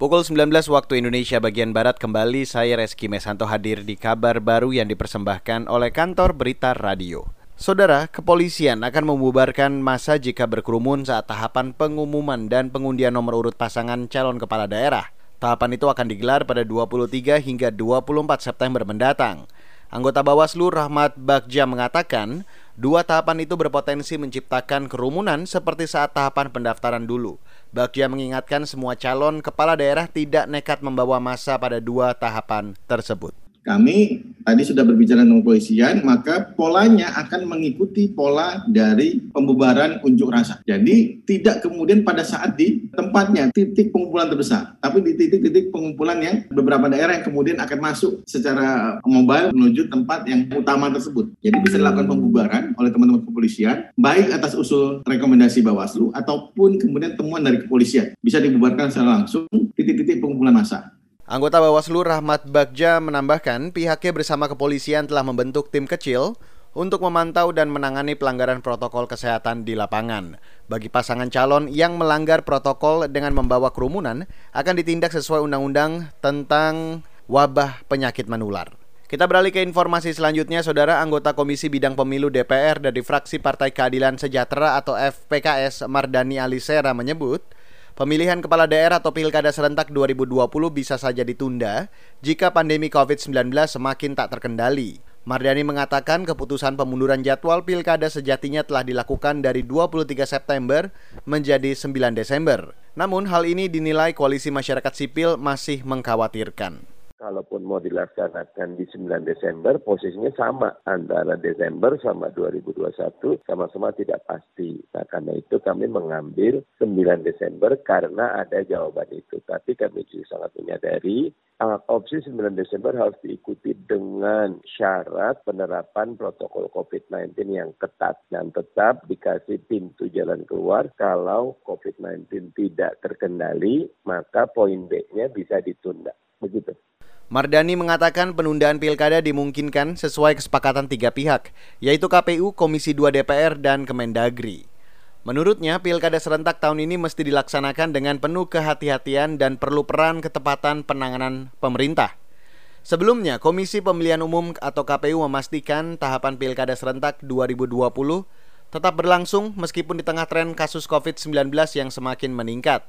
Pukul 19 waktu Indonesia bagian Barat kembali saya Reski Mesanto hadir di kabar baru yang dipersembahkan oleh kantor berita radio. Saudara, kepolisian akan membubarkan masa jika berkerumun saat tahapan pengumuman dan pengundian nomor urut pasangan calon kepala daerah. Tahapan itu akan digelar pada 23 hingga 24 September mendatang. Anggota Bawaslu Rahmat Bagja mengatakan, dua tahapan itu berpotensi menciptakan kerumunan seperti saat tahapan pendaftaran dulu. Bagja mengingatkan semua calon kepala daerah tidak nekat membawa masa pada dua tahapan tersebut kami tadi sudah berbicara dengan kepolisian, maka polanya akan mengikuti pola dari pembubaran unjuk rasa. Jadi tidak kemudian pada saat di tempatnya titik pengumpulan terbesar, tapi di titik-titik pengumpulan yang beberapa daerah yang kemudian akan masuk secara mobile menuju tempat yang utama tersebut. Jadi bisa dilakukan pembubaran oleh teman-teman kepolisian, baik atas usul rekomendasi Bawaslu ataupun kemudian temuan dari kepolisian. Bisa dibubarkan secara langsung titik-titik pengumpulan massa. Anggota Bawaslu Rahmat Bagja menambahkan pihaknya bersama kepolisian telah membentuk tim kecil untuk memantau dan menangani pelanggaran protokol kesehatan di lapangan. Bagi pasangan calon yang melanggar protokol dengan membawa kerumunan akan ditindak sesuai undang-undang tentang wabah penyakit menular. Kita beralih ke informasi selanjutnya, Saudara anggota Komisi Bidang Pemilu DPR dari fraksi Partai Keadilan Sejahtera atau FPKS Mardani Alisera menyebut, Pemilihan kepala daerah atau pilkada serentak 2020 bisa saja ditunda jika pandemi COVID-19 semakin tak terkendali. Mardani mengatakan keputusan pemunduran jadwal pilkada sejatinya telah dilakukan dari 23 September menjadi 9 Desember. Namun hal ini dinilai koalisi masyarakat sipil masih mengkhawatirkan kalaupun mau dilaksanakan di 9 Desember, posisinya sama antara Desember sama 2021, sama-sama tidak pasti. Nah, karena itu kami mengambil 9 Desember karena ada jawaban itu. Tapi kami juga sangat menyadari uh, opsi 9 Desember harus diikuti dengan syarat penerapan protokol COVID-19 yang ketat dan tetap dikasih pintu jalan keluar kalau COVID-19 tidak terkendali, maka poin B-nya bisa ditunda. Begitu. Mardani mengatakan penundaan pilkada dimungkinkan sesuai kesepakatan tiga pihak, yaitu KPU, Komisi 2 DPR, dan Kemendagri. Menurutnya, pilkada serentak tahun ini mesti dilaksanakan dengan penuh kehati-hatian dan perlu peran ketepatan penanganan pemerintah. Sebelumnya, Komisi Pemilihan Umum atau KPU memastikan tahapan pilkada serentak 2020 tetap berlangsung meskipun di tengah tren kasus COVID-19 yang semakin meningkat.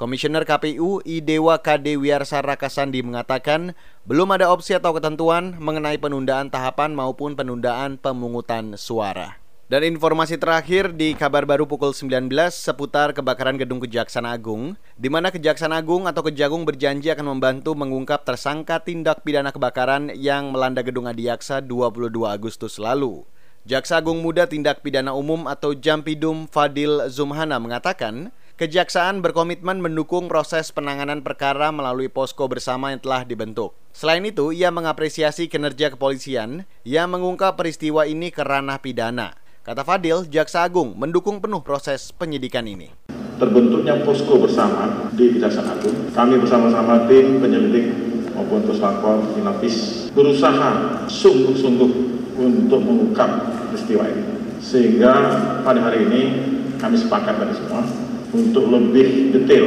Komisioner KPU Idewa KD Wiarsara Kasandi mengatakan belum ada opsi atau ketentuan mengenai penundaan tahapan maupun penundaan pemungutan suara. Dan informasi terakhir di kabar baru pukul 19 seputar kebakaran gedung Kejaksaan Agung, di mana Kejaksaan Agung atau Kejagung berjanji akan membantu mengungkap tersangka tindak pidana kebakaran yang melanda gedung Adiaksa 22 Agustus lalu. Jaksa Agung Muda Tindak Pidana Umum atau Jampidum Fadil Zumhana mengatakan, Kejaksaan berkomitmen mendukung proses penanganan perkara melalui posko bersama yang telah dibentuk. Selain itu, ia mengapresiasi kinerja kepolisian yang mengungkap peristiwa ini ke ranah pidana. Kata Fadil, Jaksa Agung mendukung penuh proses penyidikan ini. Terbentuknya posko bersama di Kejaksaan Agung, kami bersama-sama tim penyelidik maupun puslapor Inafis berusaha sungguh-sungguh untuk mengungkap peristiwa ini. Sehingga pada hari ini kami sepakat dari semua untuk lebih detail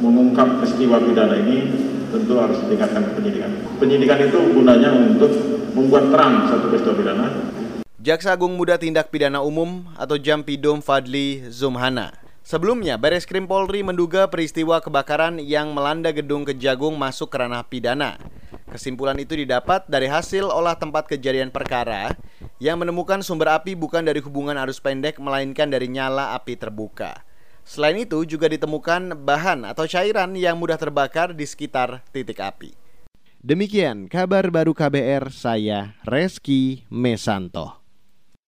mengungkap peristiwa pidana ini tentu harus ditingkatkan penyidikan. Penyidikan itu gunanya untuk membuat terang satu peristiwa pidana. Jaksa Agung Muda Tindak Pidana Umum atau Jampidum Fadli Zumhana. Sebelumnya, Baris Krim Polri menduga peristiwa kebakaran yang melanda gedung Kejagung masuk ke ranah pidana. Kesimpulan itu didapat dari hasil olah tempat kejadian perkara yang menemukan sumber api bukan dari hubungan arus pendek melainkan dari nyala api terbuka. Selain itu juga ditemukan bahan atau cairan yang mudah terbakar di sekitar titik api. Demikian kabar baru KBR saya Reski Mesanto.